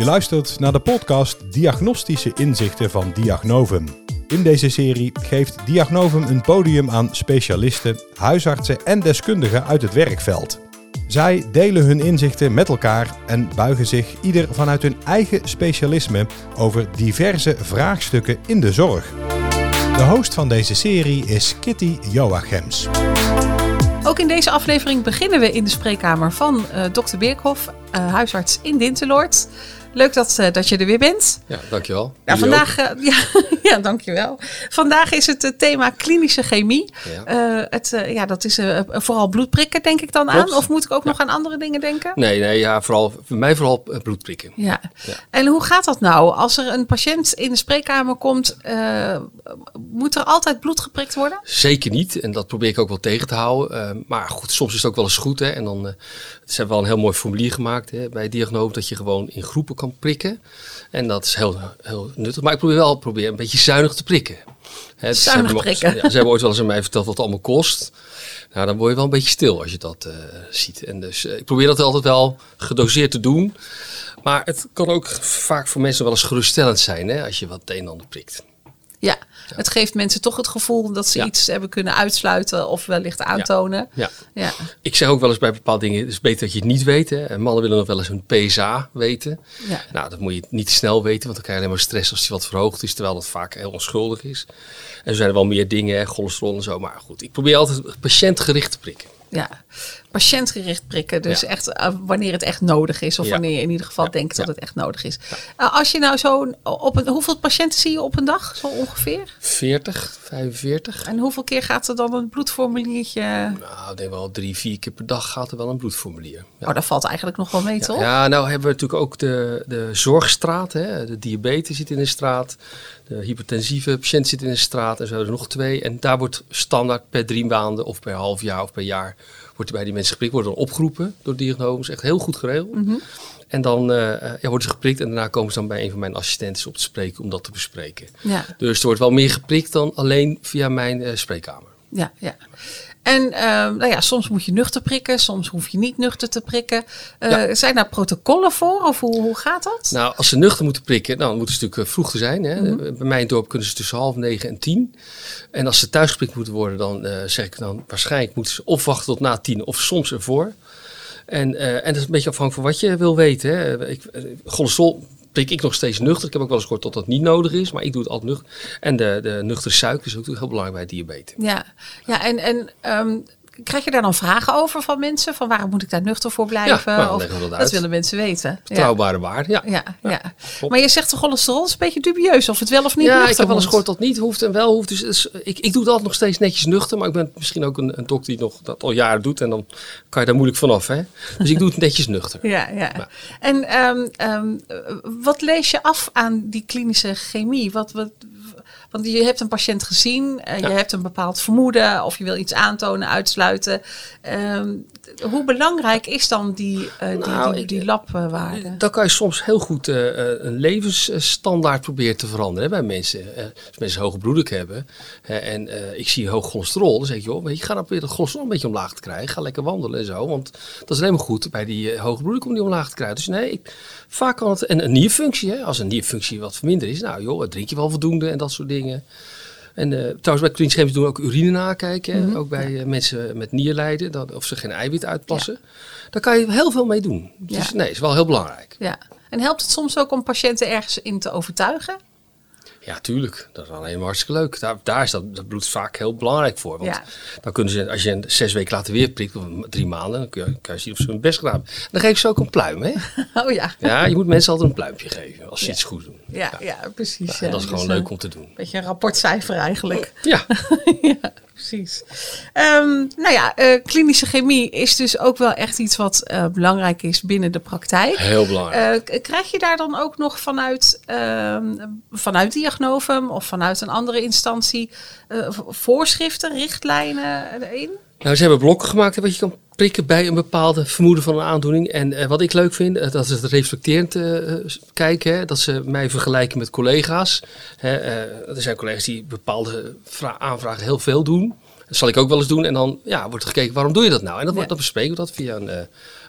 Je luistert naar de podcast Diagnostische Inzichten van Diagnovum. In deze serie geeft Diagnovum een podium aan specialisten, huisartsen en deskundigen uit het werkveld. Zij delen hun inzichten met elkaar en buigen zich ieder vanuit hun eigen specialisme over diverse vraagstukken in de zorg. De host van deze serie is Kitty Joachims. Ook in deze aflevering beginnen we in de spreekkamer van uh, dokter Beerkhoff, uh, huisarts in Dinteloord. Leuk dat, uh, dat je er weer bent. Ja, dankjewel. Ja, vandaag, uh, ja, ja, dankjewel. Vandaag is het het thema klinische chemie. Ja. Uh, het, ja, dat is vooral bloedprikken, denk ik dan Klopt. aan. Of moet ik ook ja. nog aan andere dingen denken? Nee, nee ja, vooral, voor mij vooral bloedprikken. Ja. ja. En hoe gaat dat nou? Als er een patiënt in de spreekkamer komt, moet er altijd bloed geprikt worden? Zeker niet. En dat probeer ik ook wel tegen te houden. maar goed, soms is het ook wel eens goed. Hè? En dan ze hebben wel een heel mooi formulier gemaakt hè, bij Diagnose, dat je gewoon in groepen kan prikken. En dat is heel, heel nuttig. Maar ik probeer wel probeer een beetje zuinig te prikken. Hè, zuinig ze prikken. Hebben, ja, ze hebben ooit wel eens aan mij verteld wat het allemaal kost. Nou, dan word je wel een beetje stil als je dat uh, ziet. En dus uh, ik probeer dat altijd wel gedoseerd te doen. Maar het kan ook vaak voor mensen wel eens geruststellend zijn hè, als je wat het een en ander prikt. Ja, het geeft mensen toch het gevoel dat ze iets hebben kunnen uitsluiten of wellicht aantonen. Ja. Ja. Ik zeg ook wel eens bij bepaalde dingen, het is beter dat je het niet weet. Hè. En mannen willen nog wel eens hun PSA weten. Ja. Nou, dat moet je niet snel weten, want dan krijg je alleen maar stress als die wat verhoogd is, terwijl dat vaak heel onschuldig is. En er zijn er wel meer dingen, hè, cholesterol en zo. Maar goed, ik probeer altijd patiëntgericht te prikken. Ja, patiëntgericht prikken. Dus Ja. echt uh, wanneer het echt nodig is. Of Ja. wanneer je in ieder geval Ja. denkt dat het echt nodig is. Uh, als je nou zo op een, hoeveel patiënten zie je op een dag? Zo ongeveer? 40, 45. En hoeveel keer gaat er dan een bloedformuliertje? Nou, ik denk wel drie, vier keer per dag gaat er wel een bloedformulier. Ja. Oh, dat valt eigenlijk nog wel mee, toch? Ja, nou hebben we natuurlijk ook de, de zorgstraat. Hè? De diabetes zit in de straat. De hypertensieve patiënt zit in de straat. En zo er nog twee. En daar wordt standaard per drie maanden of per half jaar of per jaar... wordt bij die mensen geprikt. Worden dan opgeroepen door diagnose. Echt heel goed geregeld. Mhm. En dan uh, ja, worden ze geprikt. En daarna komen ze dan bij een van mijn assistenten op te spreken om dat te bespreken. Ja. Dus er wordt wel meer geprikt dan alleen via mijn uh, spreekkamer. Ja, ja. En uh, nou ja, soms moet je nuchter prikken, soms hoef je niet nuchter te prikken. Uh, ja. Zijn daar protocollen voor of hoe, hoe gaat dat? Nou, als ze nuchter moeten prikken, dan moeten ze natuurlijk vroeg te zijn. Hè. Mm -hmm. Bij mijn dorp kunnen ze tussen half negen en tien. En als ze thuis geprikt moeten worden, dan uh, zeg ik dan waarschijnlijk moeten ze of wachten tot na tien of soms ervoor. En, en dat is een beetje afhankelijk van wat je wil weten. Hè. Ik, cholesterol prik ik nog steeds nuchter. Ik heb ook wel eens gehoord dat dat niet nodig is, maar ik doe het altijd nuchter. En de, de nuchtere suiker is ook heel belangrijk bij diabetes. Ja, ja en, en um, krijg je daar dan vragen over van mensen? Van waarom moet ik daar nuchter voor blijven? Ja, of, dat, dat, willen mensen weten. Betrouwbare ja. waarde, ja. Ja, ja. Maar je zegt de cholesterol is een beetje dubieus of het wel of niet ja, nuchter ik heb wel eens gehoord dat het niet hoeft en wel hoeft. Dus, dus ik, ik doe het altijd nog steeds netjes nuchter. Maar ik ben misschien ook een, een dokter die nog dat al jaren doet. En dan kan je daar moeilijk vanaf. Hè? Dus ik doe het netjes nuchter. Ja, ja. ja. En um, um, wat lees je af aan die klinische chemie? Wat, wat, want je hebt een patiënt gezien, uh, ja. je hebt een bepaald vermoeden of je wil iets aantonen, uitsluiten. Um, hoe belangrijk is dan die, uh, die, nou, die, die labwaarde? Dan kan je soms heel goed uh, een levensstandaard proberen te veranderen hè, bij mensen. als mensen hoge bloeddruk hebben en ik zie hoog cholesterol, dan zeg ik, joh, weet je, ga dan proberen dat cholesterol een beetje omlaag te krijgen. Ga lekker wandelen en zo, want dat is alleen maar goed bij die hoge bloeddruk om die omlaag te krijgen. Dus nee, ik, vaak kan het, en een nierfunctie, hè, als een nierfunctie wat verminderd is, nou joh, drink je wel voldoende en dat soort dingen. En uh, trouwens, bij klinische doen we ook urine nakijken. Mm -hmm. Ook bij uh, mensen met nierlijden, dat, of ze geen eiwit uitplassen. Ja. Daar kan je heel veel mee doen. Dus ja. nee, is wel heel belangrijk. Ja. En helpt het soms ook om patiënten ergens in te overtuigen? Ja, tuurlijk. Dat is alleen maar hartstikke leuk. Daar, daar is dat, dat bloed vaak heel belangrijk voor. Want ja. dan kunnen ze, als je een zes weken later weer prikt, of drie maanden, dan kun je, kan je zien of ze hun best gedaan hebben. Dan geef ze ook een pluim, hè? Oh ja. Ja, je moet mensen altijd een pluimpje geven als ze ja. iets goed doen. Ja, ja. ja precies. Ja, dat is gewoon dus, leuk om te doen. Een beetje een rapportcijfer eigenlijk. Ja. precies. Um, nou ja, uh, klinische chemie is dus ook wel echt iets wat uh, belangrijk is binnen de praktijk. Heel belangrijk. Uh, krijg je daar dan ook nog vanuit, vanuit Diagnovum of vanuit een andere instantie voorschriften, richtlijnen in? Nou, ze hebben blokken gemaakt wat je kan prikken bij een bepaalde vermoeden van een aandoening. En uh, wat ik leuk vind, uh, dat is het reflecterend uh, kijken. Hè, dat ze mij vergelijken met collega's. Hè, er zijn collega's die bepaalde aanvragen heel veel doen. Dat zal ik ook wel eens doen. En dan ja, wordt er gekeken, waarom doe je dat nou? En dan, ja. dan bespreken we dat via een,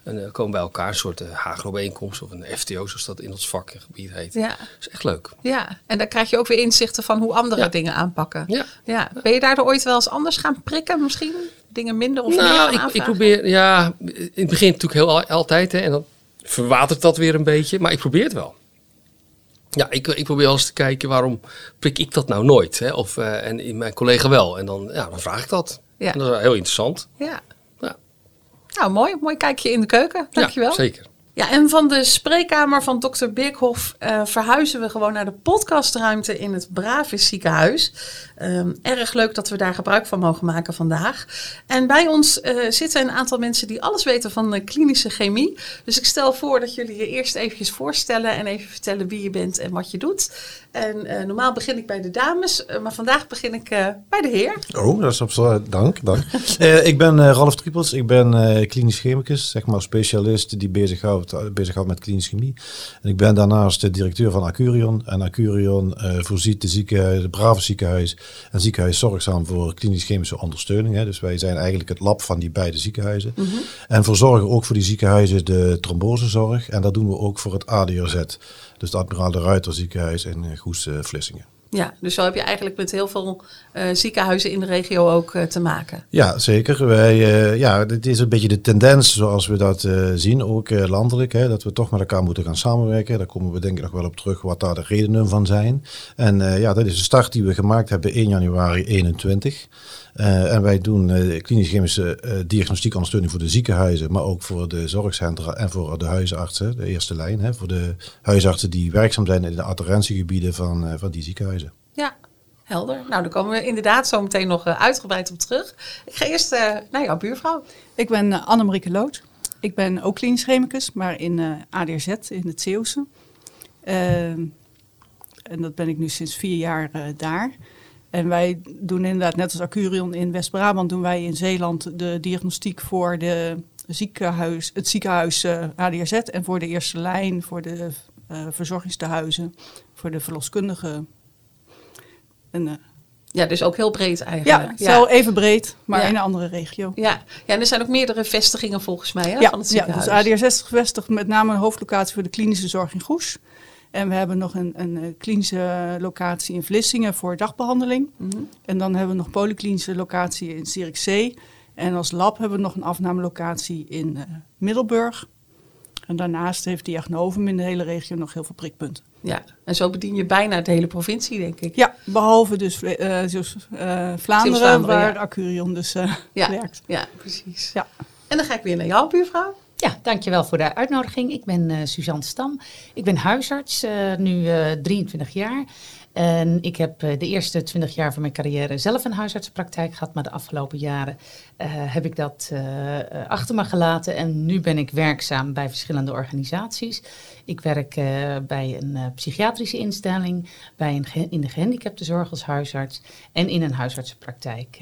En uh, komen bij elkaar, een soort hagro-bijeenkomst of een FTO, zoals dat in ons vakgebied heet. Ja. Dat is echt leuk. Ja, en dan krijg je ook weer inzichten van hoe andere Ja. dingen aanpakken. Ja. Ja. Ben je daardoor ooit wel eens anders gaan prikken misschien? Dingen minder of meer nou, gaan ik, ik probeer, ja, in het begin natuurlijk heel al- altijd, hè, en dan verwatert dat weer een beetje, maar ik probeer het wel. Ja, ik, ik probeer wel eens te kijken waarom prik ik dat nou nooit, hè? Of, eh, en in mijn collega wel. En dan, ja, dan vraag ik dat. Ja. En dat is heel interessant. Ja. Ja. Nou, mooi. Mooi kijkje in de keuken. Dankjewel. Ja, zeker. Ja, en van de spreekkamer van dokter Birkhoff eh, verhuizen we gewoon naar de podcastruimte in het Bravis ziekenhuis. Ehm, erg leuk dat we daar gebruik van mogen maken vandaag. En bij ons eh, zitten een aantal mensen die alles weten van de klinische chemie. Dus ik stel voor dat jullie je eerst eventjes voorstellen en even vertellen wie je bent en wat je doet. En eh, normaal begin ik bij de dames, maar vandaag begin ik bij de heer. Oh, dat is op dank. dank. Ik ben Ralf Triepels. Ik ben klinisch chemicus, zeg maar specialist die bezighoudt eh, bezighoudt met klinische chemie. En ik ben daarnaast de directeur van Acurion. En Acurion eh, voorziet de ziekenhuis, de Brave ziekenhuis en ziekenhuis zorgzaam voor klinisch chemische ondersteuning. Hè. Dus wij zijn eigenlijk het lab van die beide ziekenhuizen. En verzorgen ook voor die ziekenhuizen de trombosezorg. En dat doen we ook voor het ADRZ. Dus het Admiraal de Ruiter ziekenhuis in eh, Goes Vlissingen. Ja, dus zo heb je eigenlijk met heel veel eh, ziekenhuizen in de regio ook eh, te maken. Ja, zeker. Wij, eh, ja, dit is een beetje de tendens zoals we dat zien, ook landelijk. Hè, dat we toch met elkaar moeten gaan samenwerken. Daar komen we denk ik nog wel op terug wat daar de redenen van zijn. En ja, dat is de start die we gemaakt hebben 1 januari 21. Eh, en wij doen eh klinisch-chemische eh, diagnostiek ondersteuning voor de ziekenhuizen, maar ook voor de zorgcentra en voor de huisartsen, de eerste lijn. Hè, voor de huisartsen die werkzaam zijn in de adherentiegebieden van, eh, van die ziekenhuizen. Ja, helder. Nou, daar komen we inderdaad zo meteen nog uitgebreid op terug. Ik ga eerst eh, naar jouw buurvrouw. Ik ben uh, Annemarieke Lood. Ik ben ook klinisch chemicus, maar in uh, ADRZ, in het Zeeuwse. Uh, en dat ben ik nu sinds vier jaar uh, daar. En wij doen inderdaad, net als Acurion in West-Brabant, doen wij in Zeeland de diagnostiek voor de ziekenhuis, het ziekenhuis uh, ADRZ en voor de eerste lijn, voor de uh, verzorgingstehuizen, voor de verloskundigen. En, uh, ja, dus ook heel breed eigenlijk. Ja, zo even breed, maar ja. in een andere regio. Ja. ja, en er zijn ook meerdere vestigingen volgens mij hè, ja, van het ja, ziekenhuis. dus ADR 60 gevestigd met name een hoofdlocatie voor de klinische zorg in Goes. En we hebben nog een, een klinische locatie in Vlissingen voor dagbehandeling. Mhm. Mm -hmm. En dan hebben we nog polyklinische locatie in Zierikzee. En als lab hebben we nog een afnamelocatie in uh, Middelburg. En daarnaast heeft Diagnovum in de hele regio nog heel veel prikpunten. Ja, en zo bedien je bijna de hele provincie, denk ik. Ja, behalve dus uh, dus, uh, Vlaanderen, Vlaanderen, waar ja. Acurion dus ja, werkt. Ja, precies. Ja. En dan ga ik weer naar jouw buurvrouw. Ja, dankjewel voor de uitnodiging. Ik ben uh, Suzanne Stam. Ik ben huisarts, uh, nu uh, 23 jaar. En ik heb uh, de eerste 20 jaar van mijn carrière zelf een huisartsenpraktijk gehad. Maar de afgelopen jaren uh, heb ik dat uh, achter me gelaten. En nu ben ik werkzaam bij verschillende organisaties. Ik werk bij een psychiatrische instelling, bij een in de gehandicaptenzorg als huisarts en in een huisartsenpraktijk.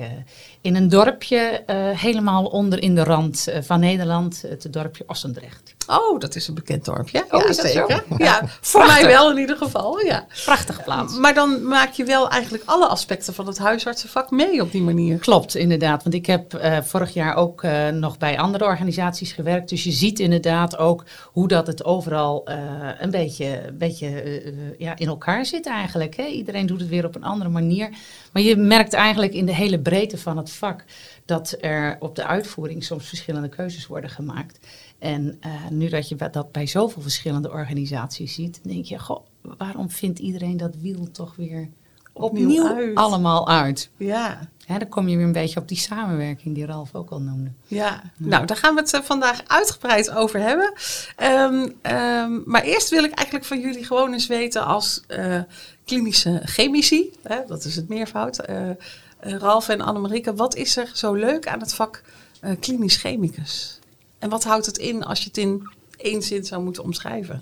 in een dorpje helemaal onder in de rand van Nederland, het dorpje Ossendrecht. Oh, dat is een bekend dorpje. Oh, ja, zeker. Ja, voor mij wel in ieder geval. Ja. Prachtige plaats. Maar dan maak je wel eigenlijk alle aspecten van het huisartsenvak mee op die manier. Klopt, inderdaad. Want ik heb uh, vorig jaar ook uh, nog bij andere organisaties gewerkt. Dus je ziet inderdaad ook hoe dat het overal uh, een beetje, een beetje ja, in elkaar zit eigenlijk. Hè? Iedereen doet het weer op een andere manier. Maar je merkt eigenlijk in de hele breedte van het vak dat er op de uitvoering soms verschillende keuzes worden gemaakt. En uh, nu dat je dat bij zoveel verschillende organisaties ziet, denk je, goh, waarom vindt iedereen dat wiel toch weer opnieuw, opnieuw uit. allemaal uit? Ja. ja. Dan kom je weer een beetje op die samenwerking die Ralf ook al noemde. Ja, ja. nou daar gaan we het uh, vandaag uitgebreid over hebben. Um, um, maar eerst wil ik eigenlijk van jullie gewoon eens weten als uh, klinische chemici, hè, dat is het meervoud, uh, Ralf en Annemarieke, wat is er zo leuk aan het vak klinisch chemicus? En wat houdt het in als je het in één zin zou moeten omschrijven?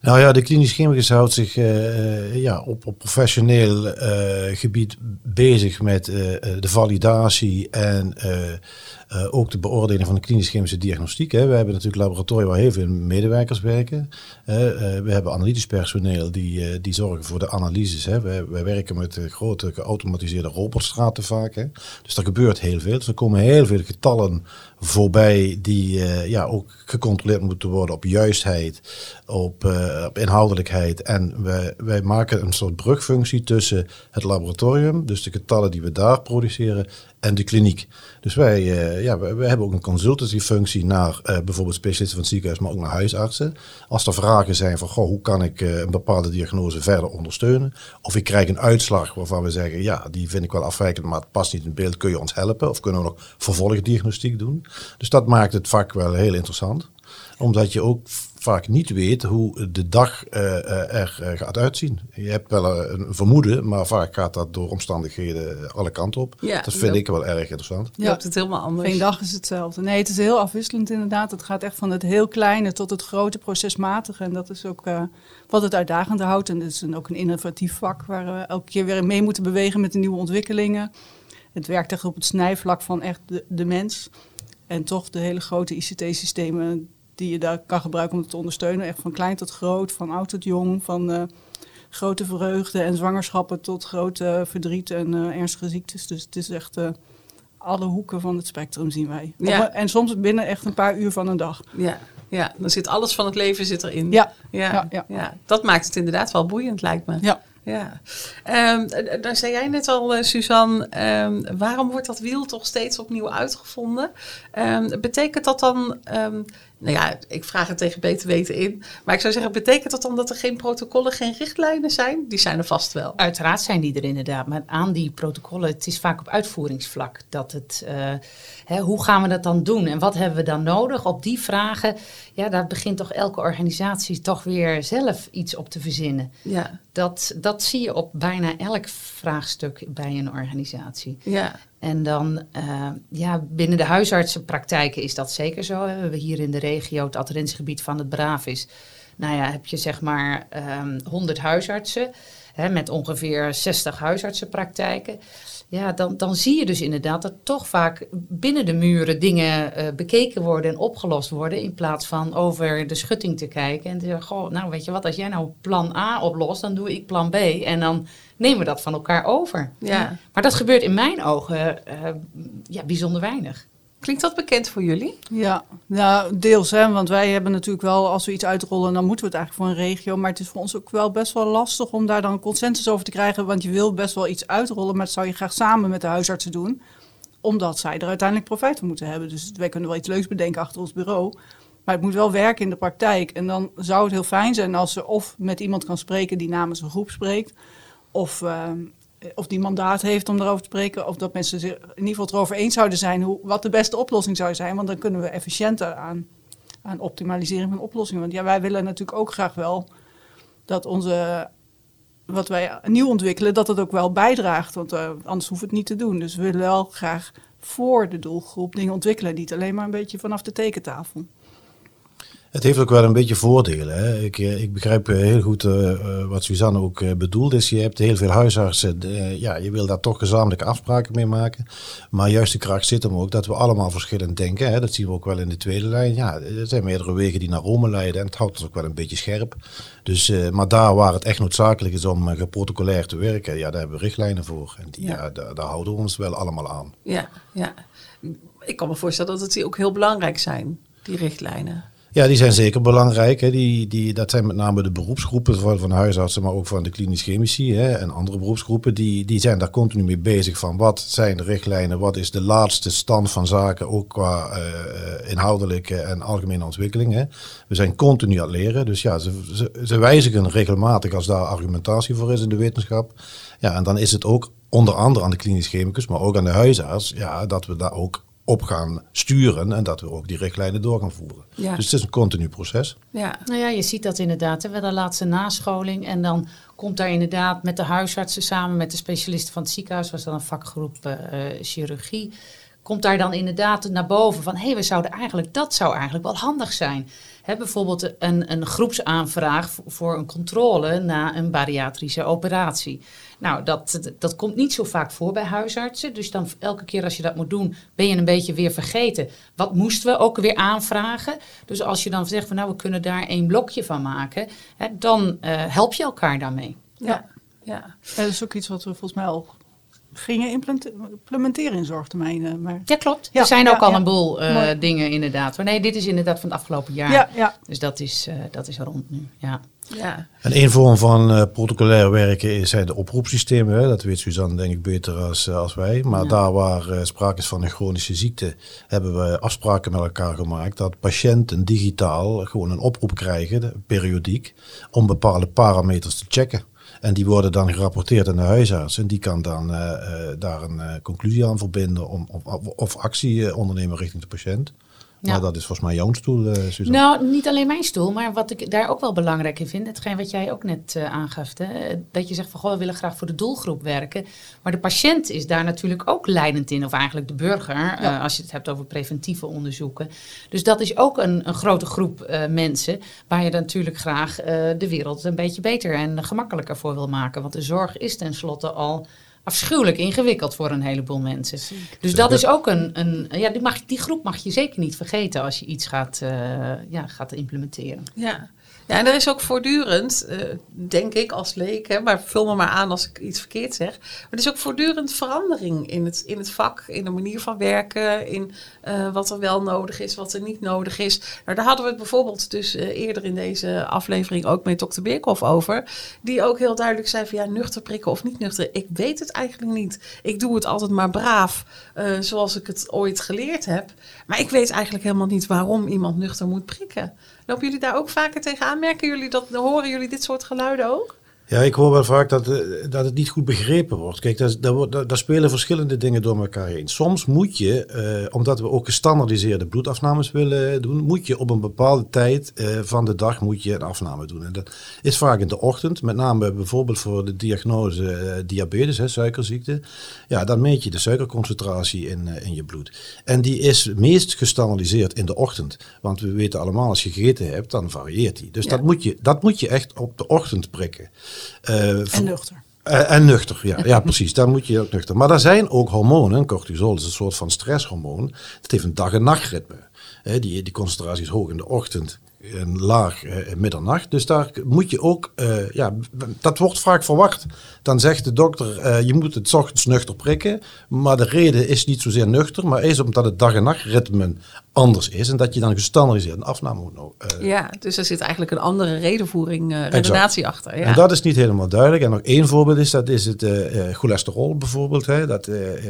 Nou ja, de klinisch chemicus houdt zich uh, ja, op, op professioneel uh, gebied bezig met de validatie en Uh, ook de beoordeling van de klinisch-chemische diagnostiek. Hè. We hebben natuurlijk laboratoria waar heel veel medewerkers werken. Uh, we hebben analytisch personeel die, die zorgen voor de analyses. Hè. Wij, werken met grote geautomatiseerde robotstraten vaak. Hè. Dus er gebeurt heel veel. Dus er komen heel veel getallen voorbij die ja, ook gecontroleerd moeten worden op juistheid, op, op inhoudelijkheid. En wij maken een soort brugfunctie tussen het laboratorium, dus de getallen die we daar produceren, en de kliniek. Dus wij, uh, ja, wij, hebben ook een consultancyfunctie naar uh, bijvoorbeeld specialisten van het ziekenhuis, maar ook naar huisartsen. Als er vragen zijn van, goh, hoe kan ik uh, een bepaalde diagnose verder ondersteunen? Of ik krijg een uitslag waarvan we zeggen, ja, die vind ik wel afwijkend, maar het past niet in beeld, kun je ons helpen? Of kunnen we nog vervolgdiagnostiek doen? Dus dat maakt het vak wel heel interessant omdat je ook vaak niet weet hoe de dag uh, er uh, gaat uitzien. Je hebt wel een vermoeden, maar vaak gaat dat door omstandigheden alle kanten op. Ja, dat vind ik wel erg interessant. Ja, het helemaal anders. Geen dag is hetzelfde. Nee, het is heel afwisselend inderdaad. Het gaat echt van het heel kleine tot het grote procesmatige. En dat is ook wat het uitdagende houdt. En het is ook een innovatief vak waar we elke keer weer mee moeten bewegen met de nieuwe ontwikkelingen. Het werkt echt op het snijvlak van echt de, de mens. En toch de hele grote ICT-systemen die je daar kan gebruiken om het te ondersteunen. Echt van klein tot groot, van oud tot jong, van uh, grote vreugde en zwangerschappen tot grote verdriet en uh, ernstige ziektes. Dus het is echt uh, alle hoeken van het spectrum zien wij. Ja. en soms binnen echt een paar uur van een dag. Ja. Ja, dan zit alles van het leven zit erin. Ja. Ja, ja, ja. ja. dat maakt het inderdaad wel boeiend, lijkt me. Ja. Ja, um, daar zei jij net al, Suzanne, um, waarom wordt dat wiel toch steeds opnieuw uitgevonden? Um, betekent dat dan nou ja, ik vraag het tegen beter weten in. Maar ik zou zeggen, betekent dat dan dat er geen protocollen, geen richtlijnen zijn? Die zijn er vast wel. Uiteraard zijn die er inderdaad. Maar aan die protocollen, het is vaak op uitvoeringsvlak. Dat het, uh, hè, hoe gaan we dat dan doen? En wat hebben we dan nodig? Op die vragen, ja, daar begint toch elke organisatie toch weer zelf iets op te verzinnen. Ja. Dat, dat zie je op bijna elk vraagstuk bij een organisatie. Ja. En dan, uh, ja, binnen de huisartsenpraktijken is dat zeker zo. We hebben hier in de regio het adherentiegebied van het Bravis. Nou ja, heb je zeg maar um, ehm, 100 huisartsen hè, met ongeveer 60 huisartsenpraktijken. Ja, dan, dan zie je dus inderdaad dat toch vaak binnen de muren dingen uh, bekeken worden en opgelost worden. In plaats van over de schutting te kijken en te zeggen, goh, nou weet je wat, als jij nou plan A oplost, dan doe ik plan B. En dan nemen we dat van elkaar over. Ja. Maar dat gebeurt in mijn ogen uh, ja, bijzonder weinig. Klinkt dat bekend voor jullie? Ja, nou, deels. Hè, want wij hebben natuurlijk wel, als we iets uitrollen, dan moeten we het eigenlijk voor een regio. Maar het is voor ons ook wel best wel lastig om daar dan consensus over te krijgen. Want je wil best wel iets uitrollen, maar dat zou je graag samen met de huisartsen doen. Omdat zij er uiteindelijk profijt van moeten hebben. Dus wij kunnen wel iets leuks bedenken achter ons bureau. Maar het moet wel werken in de praktijk. En dan zou het heel fijn zijn als ze of met iemand kan spreken die namens een groep spreekt. Of ehm, of die mandaat heeft om erover te spreken. Of dat mensen zich in ieder geval erover eens zouden zijn hoe, wat de beste oplossing zou zijn. Want dan kunnen we efficiënter aan, aan optimalisering van oplossingen. Want ja, wij willen natuurlijk ook graag wel dat onze wat wij nieuw ontwikkelen, dat het ook wel bijdraagt. Want uh, anders hoeven het niet te doen. Dus we willen wel graag voor de doelgroep dingen ontwikkelen. Niet alleen maar een beetje vanaf de tekentafel. Het heeft ook wel een beetje voordelen. Hè. Ik, eh, ik begrijp eh, heel goed uh, wat Suzanne ook bedoelt. Is je hebt heel veel huisartsen. Uh, ja, je wil daar toch gezamenlijke afspraken mee maken. Maar juist de kracht zit hem ook dat we allemaal verschillend denken. Hè. Dat zien we ook wel in de tweede lijn. Ja, er zijn meerdere wegen die naar Rome leiden. En het houdt ons ook wel een beetje scherp. Dus, maar daar waar het echt noodzakelijk is om geprotocolair te werken, ja, daar hebben we richtlijnen voor. En die, ja. daar, daar houden we ons wel allemaal aan. Ja, ja. Ik kan me voorstellen dat het die ook heel belangrijk zijn, die richtlijnen. Ja, die zijn zeker belangrijk. Hè. Die, die, dat zijn met name de beroepsgroepen van, van huisartsen, maar ook van de klinisch chemici hè, en andere beroepsgroepen. Die, die zijn daar continu mee bezig van wat zijn de richtlijnen, wat is de laatste stand van zaken, ook qua uh, inhoudelijke en algemene ontwikkeling. Hè. We zijn continu aan het leren, dus ja, ze, ze, ze wijzigen regelmatig als daar argumentatie voor is in de wetenschap. Ja, en dan is het ook onder andere aan de klinisch chemicus, maar ook aan de huisarts, ja, dat we daar ook op gaan sturen en dat we ook die richtlijnen door gaan voeren. Dus het is een continu proces. Ja. Nou ja, je ziet dat inderdaad. We hadden laatste nascholing en dan komt daar inderdaad met de huisartsen samen met de specialisten van het ziekenhuis, was dan een vakgroep uh, chirurgie, komt daar dan inderdaad naar boven van... hé, hey, we zouden eigenlijk, dat zou eigenlijk wel handig zijn. Hè, bijvoorbeeld een, een groepsaanvraag voor, een controle na een bariatrische operatie. Nou, dat, dat komt niet zo vaak voor bij huisartsen. Dus dan elke keer als je dat moet doen, ben je een beetje weer vergeten. Wat moesten we ook weer aanvragen? Dus als je dan zegt van nou, we kunnen daar één blokje van maken, hè, dan eh, help je elkaar daarmee. Ja. Ja. Ja, dat is ook iets wat we volgens mij al gingen implementeren in zorgtermijnen. Maar... Ja, klopt. Ja, er zijn ook ja, al ja. een boel eh, dingen inderdaad. Maar nee, dit is inderdaad van het afgelopen jaar. Ja, ja. Dus dat is, eh, dat is rond nu. Ja. Ja. En één vorm van eh, protocolair werken is, zijn de oproepsystemen. Hè. Dat weet Suzanne denk ik beter als, als wij. Maar Ja. daar waar eh, sprake is van een chronische ziekte, hebben we afspraken met elkaar gemaakt dat patiënten digitaal gewoon een oproep krijgen, periodiek, om bepaalde parameters te checken. En die worden dan gerapporteerd aan de huisarts. En die kan dan eh, eh, daar een eh, conclusie aan verbinden om, of, of actie ondernemen richting de patiënt. Ja. Maar dat is volgens mij jouw stoel, eh Suzanne. Nou, niet alleen mijn stoel, maar wat ik daar ook wel belangrijk in vind, hetgeen wat jij ook net eh, aangaf, hè, dat je zegt van goh, we willen graag voor de doelgroep werken, maar de patiënt is daar natuurlijk ook leidend in, of eigenlijk de burger, eh, als je het hebt over preventieve onderzoeken. Dus dat is ook een, een grote groep eh, mensen waar je dan natuurlijk graag eh, de wereld een beetje beter en gemakkelijker voor wil maken, want de zorg is tenslotte al afschuwelijk ingewikkeld voor een heleboel mensen. Dus dat is ook een, een ja, die, mag, die groep mag je zeker niet vergeten als je iets gaat, eh, ja, gaat implementeren. Ja. Ja, en er is ook voortdurend, eh, denk ik als leek, hè, maar vul me maar aan als ik iets verkeerd zeg. Maar er is ook voortdurend verandering in het, in het vak, in de manier van werken, in eh, wat er wel nodig is, wat er niet nodig is. Nou, daar hadden we het bijvoorbeeld dus eh, eerder in deze aflevering ook met dokter Beerkhoff over. Die ook heel duidelijk zei van ja, nuchter prikken of niet nuchter. Ik weet het eigenlijk niet. Ik doe het altijd maar braaf, zoals ik het ooit geleerd heb. Maar ik weet eigenlijk helemaal niet waarom iemand nuchter moet prikken. Lopen jullie daar ook vaker tegenaan? Merken jullie dat, horen jullie dit soort geluiden ook? Ja, ik hoor wel vaak dat, eh, dat het niet goed begrepen wordt. Kijk, daar, spelen verschillende dingen door elkaar heen. Soms moet je, eh, omdat we ook gestandardiseerde bloedafnames willen doen, moet je op een bepaalde tijd eh, van de dag moet je een afname doen. En dat is vaak in de ochtend, met name bijvoorbeeld voor de diagnose diabetes, hè, suikerziekte. Ja, dan meet je de suikerconcentratie in, in je bloed. En die is meest gestandardiseerd in de ochtend. Want we weten allemaal, als je gegeten hebt, dan varieert die. Dus Ja. dat, moet je, dat moet je echt op de ochtend prikken. Eh, En nuchter. eh, en nuchter, ja, ja precies. Dan moet je ook nuchter. Maar er zijn ook hormonen. Cortisol is een soort van stresshormoon. Het heeft een dag- en nachtritme. Hè, die, die concentratie is hoog in de ochtend en laag eh, in middernacht. Dus daar moet je ook, eh, ja, dat wordt vaak verwacht. Dan zegt de dokter, eh, je moet het ochtends nuchter prikken. Maar de reden is niet zozeer nuchter, maar is omdat het dag- en nachtritme anders is. En dat je dan gestandardiseerd een afname moet eh, Ja, dus er zit eigenlijk een andere redenvoering, eh redenatie achter. Ja. en dat is niet helemaal duidelijk. En nog één voorbeeld is, dat is het eh, cholesterol bijvoorbeeld. Hè? Dat,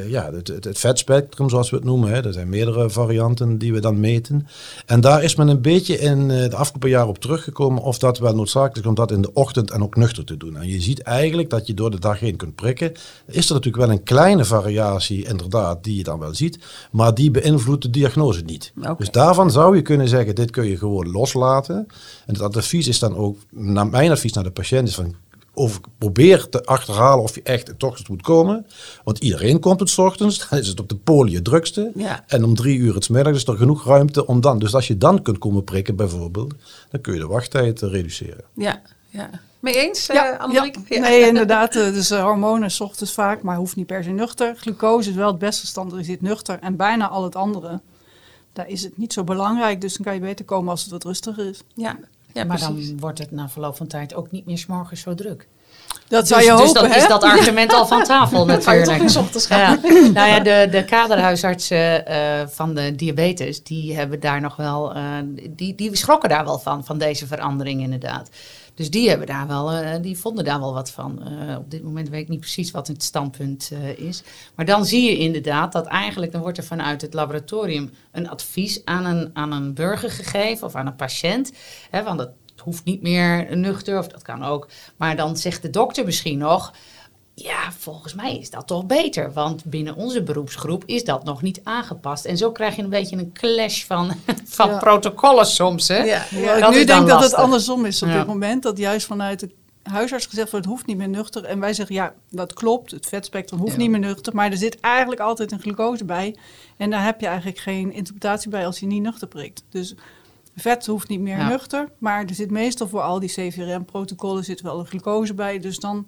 ja, het, het, het vetspectrum zoals we het noemen. Hè? Er zijn meerdere varianten die we dan meten. En daar is men een beetje in de afgelopen jaren op teruggekomen of dat wel noodzakelijk is om dat in de ochtend en ook nuchter te doen. En je ziet eigenlijk dat je door de dag heen kunt prikken. Is er natuurlijk wel een kleine variatie inderdaad die je dan wel ziet. Maar die beïnvloedt de diagnose niet. Dus daarvan zou je kunnen zeggen, dit kun je gewoon loslaten. En het advies is dan ook, naar mijn advies naar de patiënt is van, of probeer te achterhalen of je echt het ochtends moet komen. Want iedereen komt het 's ochtends, dan is het op de poli het drukste. Ja. En om drie uur het 's middags is er genoeg ruimte om dan. Dus als je dan kunt komen prikken bijvoorbeeld, dan kun je de wachttijd eh, reduceren. Ja, ja. Mee eens, Ja, ja. Nee, inderdaad. eh, Dus eh, hormonen s ochtends vaak, maar hoeft niet per se nuchter. Glucose is wel het beste standaard, nuchter. En bijna al het andere, daar is het niet zo belangrijk. Dus dan kan je beter komen als het wat rustiger is. Ja, ja maar precies. dan wordt het na verloop van tijd ook niet meer 's morgens zo druk. Dat zou dus, je dus hopen, dan hè? is dat argument al van tafel natuurlijk. weer 's ochtends gaan? Ja. Nou ja, de, de kaderhuisartsen eh, van de diabetes, die hebben daar nog wel, eh, die, die schrokken daar wel van, van deze verandering inderdaad. Dus die, hebben daar wel, eh, die vonden daar wel wat van. Eh, op dit moment weet ik niet precies wat het standpunt eh, is. Maar dan zie je inderdaad dat eigenlijk, dan wordt er vanuit het laboratorium een advies aan een, aan een burger gegeven of aan een patiënt. Hè, want dat hoeft niet meer nuchter of dat kan ook. Maar dan zegt de dokter misschien nog, ja, volgens mij is dat toch beter. Want binnen onze beroepsgroep is dat nog niet aangepast. En zo krijg je een beetje een clash van, van Ja. protocollen soms. Hè? Ja, ja. ik Dat nu is dan denk dat het andersom is op Ja. dit moment. Dat juist vanuit de huisarts gezegd van het hoeft niet meer nuchter. En wij zeggen ja, dat klopt. Het vetspectrum hoeft Ja. niet meer nuchter. Maar er zit eigenlijk altijd een glucose bij. En daar heb je eigenlijk geen interpretatie bij als je niet nuchter prikt. Dus vet hoeft niet meer Ja. nuchter. Maar er zit meestal voor al die CVRM-protocollen zit wel een glucose bij. Dus dan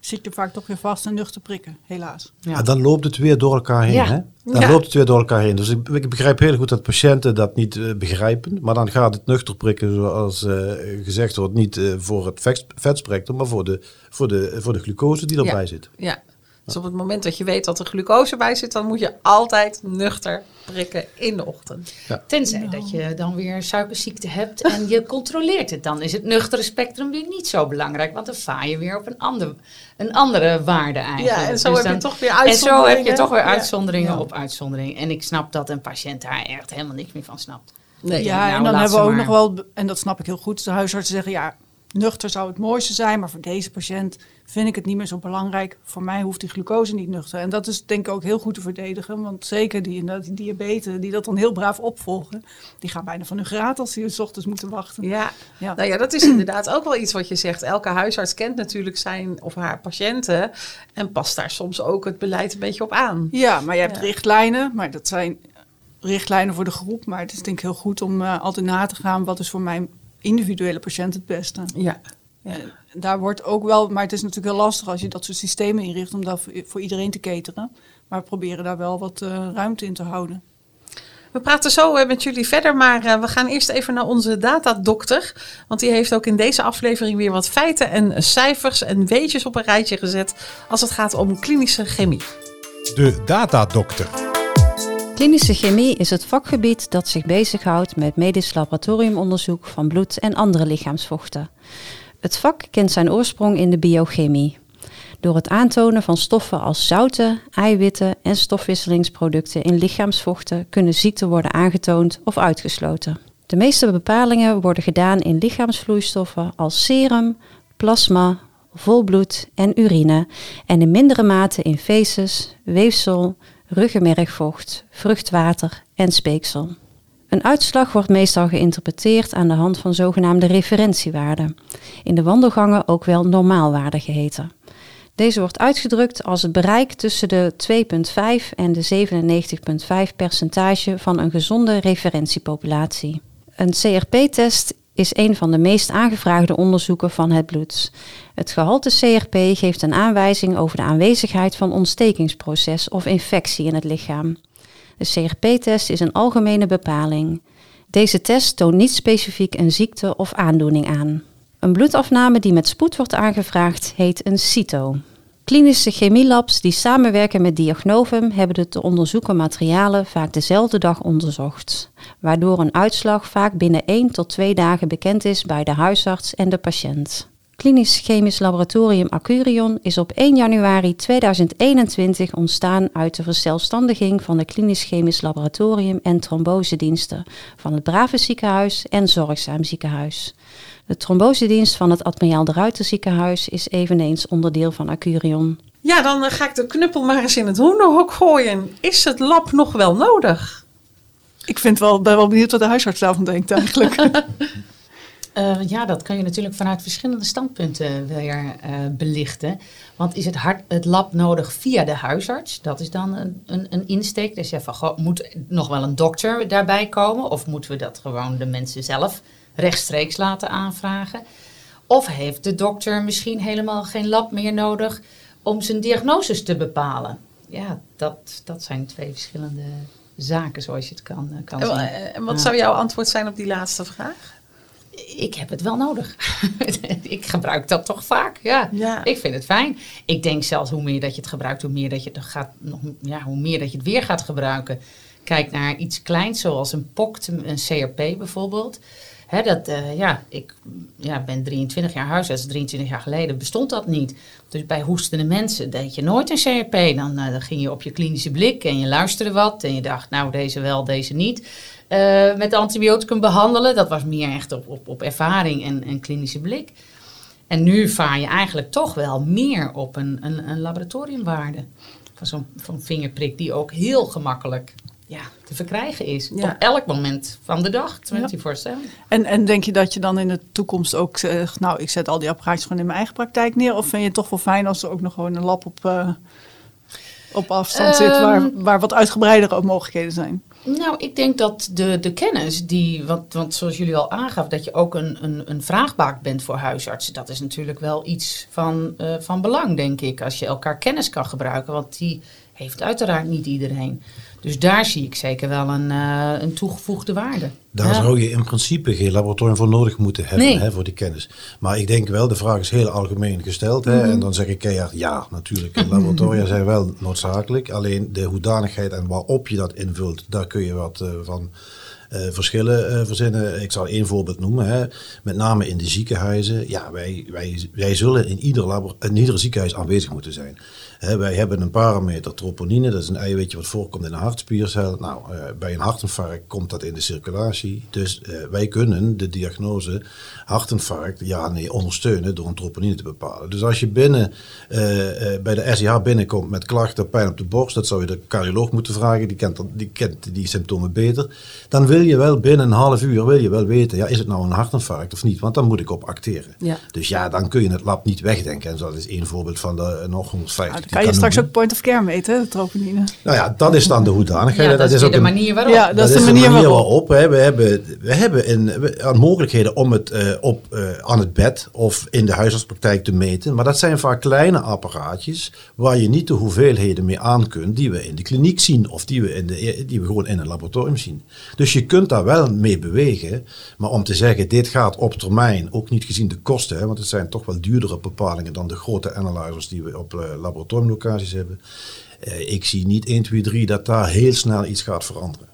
zit je vaak toch weer vast aan nuchter prikken, helaas. Ja. Ja, dan loopt het weer door elkaar heen. Ja. Hè? Dan Ja. loopt het weer door elkaar heen. Dus ik, ik begrijp heel goed dat patiënten dat niet eh, begrijpen. Maar dan gaat het nuchter prikken, zoals eh, gezegd wordt, niet eh, voor het vet- vetspectrum, maar voor de, voor, de, voor de glucose die erbij Ja. zit. Ja. Dus op het moment dat je weet dat er glucose bij zit, dan moet je altijd nuchter prikken in de ochtend. Tenzij dat je dan weer suikerziekte hebt en je controleert het. Dan is het nuchtere spectrum weer niet zo belangrijk. Want dan vaar je weer op een, ander, een andere waarde eigenlijk. Ja, en zo Dus heb je toch weer En uitzonderingen. zo heb je toch weer uitzonderingen Ja. op uitzonderingen. En ik snap dat een patiënt daar echt helemaal niks meer van snapt. Nee. ja, nou, en dan hebben we ook maar. nog wel, en dat snap ik heel goed, de huisartsen zeggen ja, nuchter zou het mooiste zijn, maar voor deze patiënt vind ik het niet meer zo belangrijk. Voor mij hoeft die glucose niet nuchter. En dat is denk ik ook heel goed te verdedigen, want zeker die, inderdaad die diabetes, die dat dan heel braaf opvolgen, die gaan bijna van hun graad als die s ochtends moeten wachten. Ja. Ja. nou ja, dat is inderdaad ook wel iets wat je zegt. Elke huisarts kent natuurlijk zijn of haar patiënten en past daar soms ook het beleid een beetje op aan. Ja, maar je hebt Ja. richtlijnen, maar dat zijn richtlijnen voor de groep. Maar het is denk ik heel goed om eh, altijd na te gaan wat is voor mijn individuele patiënt het beste. Ja. Ja, daar wordt ook wel, maar het is natuurlijk heel lastig als je dat soort systemen inricht om dat voor, iedereen te cateren. Maar we proberen daar wel wat eh, ruimte in te houden. We praten zo eh, met jullie verder, maar eh, we gaan eerst even naar onze datadokter. Want die heeft ook in deze aflevering weer wat feiten en cijfers en weetjes op een rijtje gezet als het gaat om klinische chemie. De datadokter. Klinische chemie is het vakgebied dat zich bezighoudt met medisch laboratoriumonderzoek van bloed en andere lichaamsvochten. Het vak kent zijn oorsprong in de biochemie. Door het aantonen van stoffen als zouten, eiwitten en stofwisselingsproducten in lichaamsvochten kunnen ziekten worden aangetoond of uitgesloten. De meeste bepalingen worden gedaan in lichaamsvloeistoffen als serum, plasma, volbloed en urine en in mindere mate in feces, weefsel, ruggenmergvocht, vruchtwater en speeksel. Een uitslag wordt meestal geïnterpreteerd aan de hand van zogenaamde referentiewaarden, in de wandelgangen ook wel normaalwaarde geheten. Deze wordt uitgedrukt als het bereik tussen de 2,5 en de 97,5 percentage van een gezonde referentiepopulatie. Een CRP-test is een van de meest aangevraagde onderzoeken van het bloed. Het gehalte CRP geeft een aanwijzing over de aanwezigheid van ontstekingsproces of infectie in het lichaam. De CRP-test is een algemene bepaling. Deze test toont niet specifiek een ziekte of aandoening aan. Een bloedafname die met spoed wordt aangevraagd heet een CITO. Klinische chemielabs die samenwerken met Diagnovum hebben de te onderzoeken materialen vaak dezelfde dag onderzocht, waardoor een uitslag vaak binnen 1 tot 2 dagen bekend is bij de huisarts en de patiënt. Klinisch Chemisch Laboratorium Accurion is op 1 januari 2021 ontstaan uit de verzelfstandiging van de Klinisch Chemisch Laboratorium en trombosediensten van het Brave Ziekenhuis en Zorgzaam Ziekenhuis. De trombosedienst van het Admiraal de Ruiter Ziekenhuis is eveneens onderdeel van Accurion. Ja, dan eh, ga ik de knuppel maar eens in het hoenderhok gooien. Is het lab nog wel nodig? Ik vind wel, ben wel benieuwd wat de huisarts daarvan denkt eigenlijk. Eh, ja, dat kan je natuurlijk vanuit verschillende standpunten weer eh, belichten. Want is het, hart, het lab nodig via de huisarts? Dat is dan een, een, een insteek. Dus je van, goh, moet nog wel een dokter daarbij komen? Of moeten we dat gewoon de mensen zelf rechtstreeks laten aanvragen? Of heeft de dokter misschien helemaal geen lab meer nodig om zijn diagnoses te bepalen? Ja, dat, dat zijn twee verschillende zaken zoals je het kan, eh, kan En, zien. en wat Ja. zou jouw antwoord zijn op die laatste vraag? Ik heb het wel nodig. ik gebruik dat toch vaak. Ja. Ja. Ik vind het fijn. Ik denk zelfs hoe meer dat je het gebruikt, hoe meer dat je het gaat, nog, ja, hoe meer dat je het weer gaat gebruiken. Kijk naar iets kleins zoals een POCT, een CRP bijvoorbeeld. Dat, eh, ja, ik ja, ben 23 jaar huisarts, 23 jaar geleden bestond dat niet. Dus bij hoestende mensen deed je nooit een CRP. Dan, eh, dan ging je op je klinische blik en je luisterde wat. En je dacht, nou deze wel, deze niet. Eh, met antibioticum behandelen, dat was meer echt op, op, op ervaring en, en klinische blik. En nu vaar je eigenlijk toch wel meer op een, een, een laboratoriumwaarde. Van zo'n van vingerprik die ook heel gemakkelijk ja, te verkrijgen is. Ja. Op elk moment van de dag, 24-7. En, en denk je dat je dan in de toekomst ook zegt, nou, ik zet al die apparaatjes gewoon in mijn eigen praktijk neer? Of vind je het toch wel fijn als er ook nog gewoon een lab op, eh, op afstand zit, waar, Ehm. waar wat uitgebreidere mogelijkheden zijn? Nou, ik denk dat de, de kennis die, want, zoals jullie al aangaven, dat je ook een, een, een vraagbaak bent voor huisartsen. Dat is natuurlijk wel iets van, eh, van belang, denk ik. Als je elkaar kennis kan gebruiken, want die heeft uiteraard niet iedereen. Dus daar zie ik zeker wel een, eh, een toegevoegde waarde. Daar Ja. zou je in principe geen laboratorium voor nodig moeten hebben Nee. hè, voor die kennis. Maar ik denk wel, de vraag is heel algemeen gesteld. Hè, En dan zeg ik keihard ja, natuurlijk. Laboratoria zijn wel noodzakelijk. Alleen de hoedanigheid en waarop je dat invult, daar kun je wat eh, van eh, verschillen verzinnen. Ik zal één voorbeeld noemen. Hè. Met name in de ziekenhuizen. Ja, wij, wij, wij zullen in ieder, labor, in ieder ziekenhuis aanwezig moeten zijn. Wij hebben een parameter troponine, dat is een eiwitje wat voorkomt in een hartspiercel. Nou, eh, bij een hartinfarct komt dat in de circulatie. Dus eh, wij kunnen de diagnose hartinfarct ja nee ondersteunen door een troponine te bepalen. Dus als je binnen eh, bij de SIH binnenkomt met klachten, pijn op de borst, dat zou je de cardioloog moeten vragen, die kent, die kent die symptomen beter. Dan wil je wel binnen een half uur wil je wel weten, ja, is het nou een hartinfarct of niet? Want dan moet ik op acteren. Ja. Dus ja, dan kun je het lab niet wegdenken. En dat is één voorbeeld van de nog 150. Kan je kan straks noemen. ook point of care meten, de troponine. Nou ja, dat is dan de hoedanigheid. Ja, dat, is ook de manier waarop. Ja, dat is de manier waarop. hè. We hebben, we hebben een, we- mogelijkheden om het eh, op, eh, aan het bed of in de huisartspraktijk te meten. Maar dat zijn vaak kleine apparaatjes waar je niet de hoeveelheden mee aan kunt die we in de kliniek zien of die we, in de, die we gewoon in een laboratorium zien. Dus je kunt daar wel mee bewegen. Maar om te zeggen, dit gaat op termijn, ook niet gezien de kosten, hè, want het zijn toch wel duurdere bepalingen dan de grote analyzers die we op eh, laboratoriumlocaties hebben. Eh, ik zie niet 1, 2, 3 dat daar heel snel iets gaat veranderen.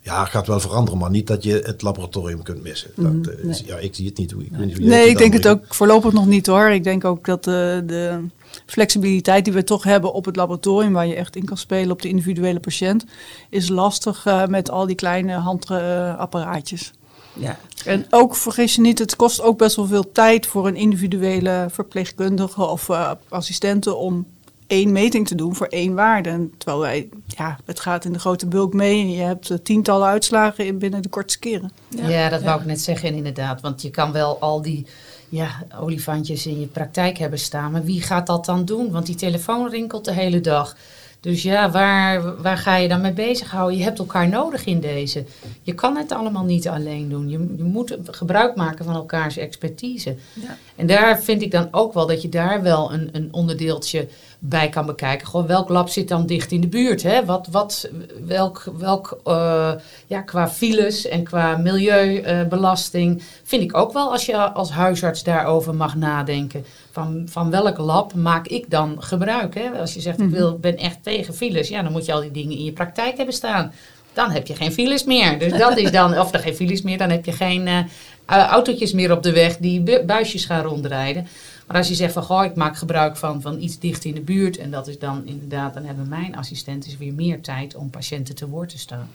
Ja, het gaat wel veranderen, maar niet dat je het laboratorium kunt missen. Dat, eh, is- Ja, ik zie het niet. Hoe, ik weet niet hoe jij Nee, ik denk het ook voorlopig nog niet hoor. Ik denk ook dat de, de flexibiliteit die we toch hebben op het laboratorium, waar je echt in kan spelen op de individuele patiënt, is lastig eh, met al die kleine handapparaatjes. Ja. En ook, vergis je niet, het kost ook best wel veel tijd voor een individuele verpleegkundige of eh, assistente om één meting te doen voor één waarde. En terwijl wij, ja, het gaat in de grote bulk mee en je hebt eh, tientallen uitslagen in binnen de kortste keren. Ja, dat wou ik net zeggen inderdaad. Want je kan wel al die ja, olifantjes in je praktijk hebben staan. Maar wie gaat dat dan doen? Want die telefoon rinkelt de hele dag. Dus ja, waar, waar ga je dan mee bezighouden? Je hebt elkaar nodig in deze. Je kan het allemaal niet alleen doen. Je, je moet gebruik maken van elkaars expertise. Ja. En daar vind ik dan ook wel dat je daar wel een, een onderdeeltje bij kan bekijken. Gewoon welk lab zit dan dicht in de buurt? Hè? Wat, wat, welk, welk eh, ja, qua files en qua milieubelasting vind ik ook wel als je als huisarts daarover mag nadenken. Van, van welk lab maak ik dan gebruik? Hè? Als je zegt ik wil, ben echt tegen files, ja, dan moet je al die dingen in je praktijk hebben staan. Dan heb je geen files meer. Dus dat is dan, of er geen files meer, dan heb je geen eh, autootjes meer op de weg die bu- buisjes gaan rondrijden. Maar als je zegt van, goh, ik maak gebruik van, van iets dicht in de buurt. En dat is dan inderdaad, dan hebben mijn assistenten weer meer tijd om patiënten te woord te staan.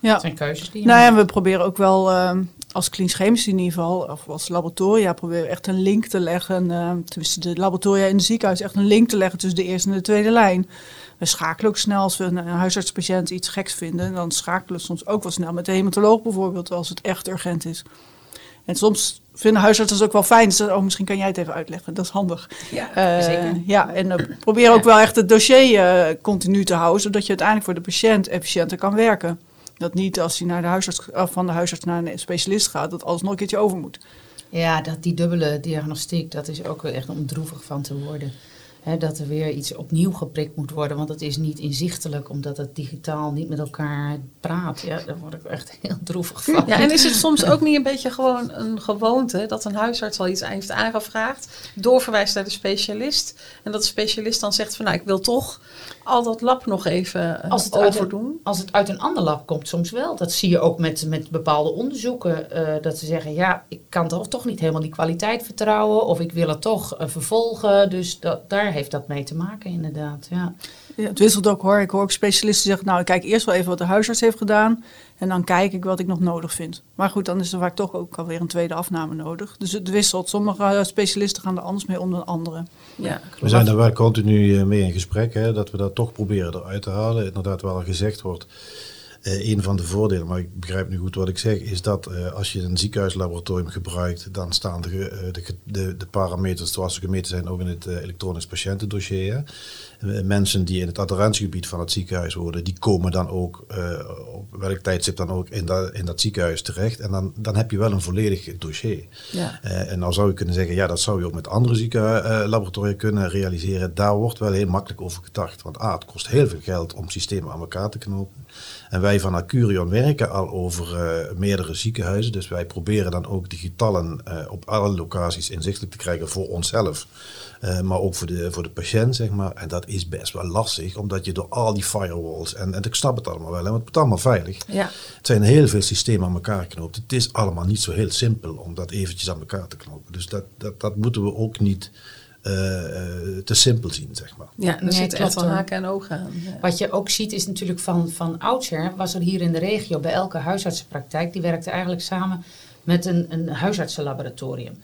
Ja. Dat zijn keuzes die je Nou ja, en we proberen ook wel ehm, als klinisch chemisch in ieder geval, of als laboratoria, proberen we echt een link te leggen. eh tussen de laboratoria in het ziekenhuis, echt een link te leggen tussen de eerste en de tweede lijn. We schakelen ook snel als we een, een huisartspatiënt iets geks vinden. Dan schakelen we soms ook wel snel met de hematoloog bijvoorbeeld, als het echt urgent is. En soms vinden huisartsen het ook wel fijn. Oh, misschien kan jij het even uitleggen. Dat is handig. Ja, Eh, zeker. Ja, en uh, probeer ook wel echt het dossier eh, continu te houden, zodat je uiteindelijk voor de patiënt efficiënter kan werken. Dat niet als hij naar de huisarts, van de huisarts naar een specialist gaat, dat alles nog een keertje over moet. Ja, dat, die dubbele diagnostiek, dat is ook echt om droevig van te worden. Hè, dat er weer iets opnieuw geprikt moet worden, want het is niet inzichtelijk, omdat het digitaal niet met elkaar praat. Ja, daar word ik echt heel droevig van. Ja, en is het soms ook niet een beetje gewoon een gewoonte dat een huisarts al iets heeft aangevraagd, doorverwijst naar de specialist en dat de specialist dan zegt van nou ik wil toch al dat lab nog even eh, Als het, uit overdoen? een, als het uit een ander lab komt, soms wel. Dat zie je ook met, met bepaalde onderzoeken. eh, dat ze zeggen, ja, ik kan toch, toch niet helemaal die kwaliteit vertrouwen. Of ik wil het toch eh, vervolgen. Dus dat, daar heeft dat mee te maken, inderdaad. Ja. Ja, het wisselt ook hoor. Ik hoor ook specialisten zeggen, nou ik kijk eerst wel even wat de huisarts heeft gedaan. En dan kijk ik wat ik nog nodig vind. Maar goed, dan is er vaak toch ook alweer een tweede afname nodig. Dus het wisselt. Sommige eh, specialisten gaan er anders mee om dan anderen. Ja, We zijn daar wel continu eh, mee in gesprek, hè, dat we dat toch proberen eruit te halen. Inderdaad, wel gezegd wordt. Uh, een van de voordelen, maar ik begrijp nu goed wat ik zeg, is dat uh, als je een ziekenhuislaboratorium gebruikt, dan staan de, de, de, de parameters zoals ze gemeten zijn ook in het elektronisch patiëntendossier. Mensen die in het adherentiegebied van het ziekenhuis wonen, die komen dan ook op welk tijdstip dan ook in dat, in dat ziekenhuis terecht. En dan, dan heb je wel een volledig dossier. Ja. en nou zou je kunnen zeggen, ja, dat zou je ook met andere ziekenlaboratoria kunnen realiseren. Daar wordt wel heel makkelijk over gedacht. Want A, het kost heel veel geld om systemen aan elkaar te knopen. En wij van Acurion werken al over uh, meerdere ziekenhuizen. Dus wij proberen dan ook die getallen uh, op alle locaties inzichtelijk te krijgen voor onszelf. Uh, maar ook voor de, voor de patiënt, zeg maar. En dat is best wel lastig, omdat je door al die firewalls... En, en ik snap het allemaal wel, hè, want het is allemaal veilig. Ja. Het zijn heel veel systemen aan elkaar geknoopt. Het is allemaal niet zo heel simpel om dat eventjes aan elkaar te knopen. Dus dat, dat, dat moeten we ook niet te simpel zien, zeg maar. Ja, er zit echt wel haken en ogen aan. Wat je ook ziet is natuurlijk van, van oudsher, was er hier in de regio bij elke huisartsenpraktijk, die werkte eigenlijk samen met een, een huisartsenlaboratorium.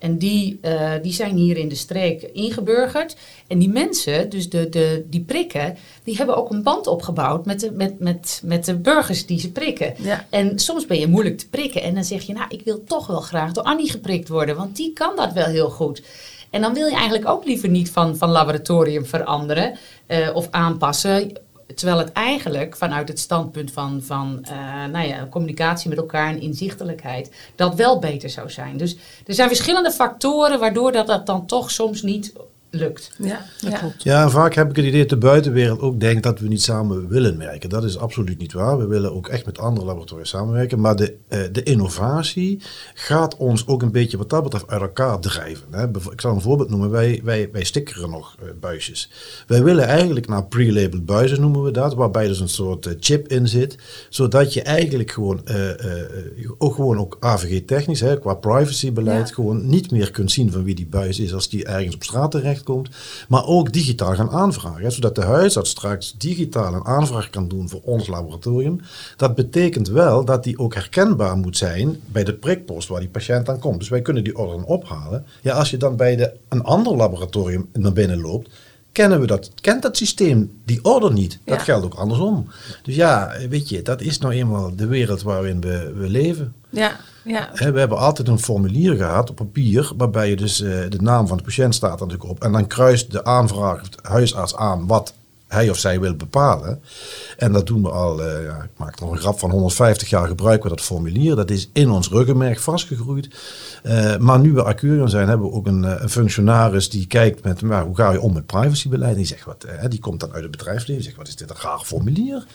En die, uh, die zijn hier in de streek ingeburgerd. En die mensen, dus de, de, die prikken, die hebben ook een band opgebouwd met de, met, met, met de burgers die ze prikken. Ja. En soms ben je moeilijk te prikken. En dan zeg je, nou, ik wil toch wel graag door Annie geprikt worden, want die kan dat wel heel goed. En dan wil je eigenlijk ook liever niet van, van laboratorium veranderen uh, of aanpassen. Terwijl het eigenlijk vanuit het standpunt van, van uh, nou ja, communicatie met elkaar en inzichtelijkheid, dat wel beter zou zijn. Dus er zijn verschillende factoren waardoor dat, dat dan toch soms niet lukt. Ja, dat ja. klopt. Ja, en vaak heb ik het idee dat de buitenwereld ook denkt dat we niet samen willen werken. Dat is absoluut niet waar. We willen ook echt met andere laboratoria samenwerken. Maar de, uh, de innovatie gaat ons ook een beetje wat dat betreft uit elkaar drijven. Hè. Ik zal een voorbeeld noemen. Wij, wij, wij stickeren nog uh, buisjes. Wij willen eigenlijk naar pre-labeled buizen noemen we dat. Waarbij dus een soort uh, chip in zit. Zodat je eigenlijk gewoon, ook gewoon ook AVG technisch, hè, qua privacybeleid, ja. gewoon niet meer kunt zien van wie die buis is als die ergens op straat terecht komt, maar ook digitaal gaan aanvragen. zodat de huisarts straks digitaal een aanvraag kan doen voor ons laboratorium. Dat betekent wel dat die ook herkenbaar moet zijn bij de prikpost waar die patiënt aan komt. Dus wij kunnen die order ophalen. Ja, als je dan bij de, een ander laboratorium naar binnen loopt, kennen we dat, kent dat systeem die order niet. Dat geldt ook andersom. Dus ja, weet je, dat is nou eenmaal de wereld waarin we, we leven. Ja, ja. we hebben altijd een formulier gehad op papier, waarbij je dus uh, de naam van de patiënt staat natuurlijk op. En dan kruist de aanvraag, de huisarts aan wat hij of zij wil bepalen. En dat doen we al, uh, ja, ik maak nog een grap van 150 jaar gebruiken we dat formulier. Dat is in ons ruggenmerk vastgegroeid. Uh, maar nu we Accurion zijn, hebben we ook een, functionaris die kijkt met maar, hoe ga je om met privacybeleid. Die, zegt wat, die komt dan uit het bedrijfsleven en zegt wat is dit een graag formulier.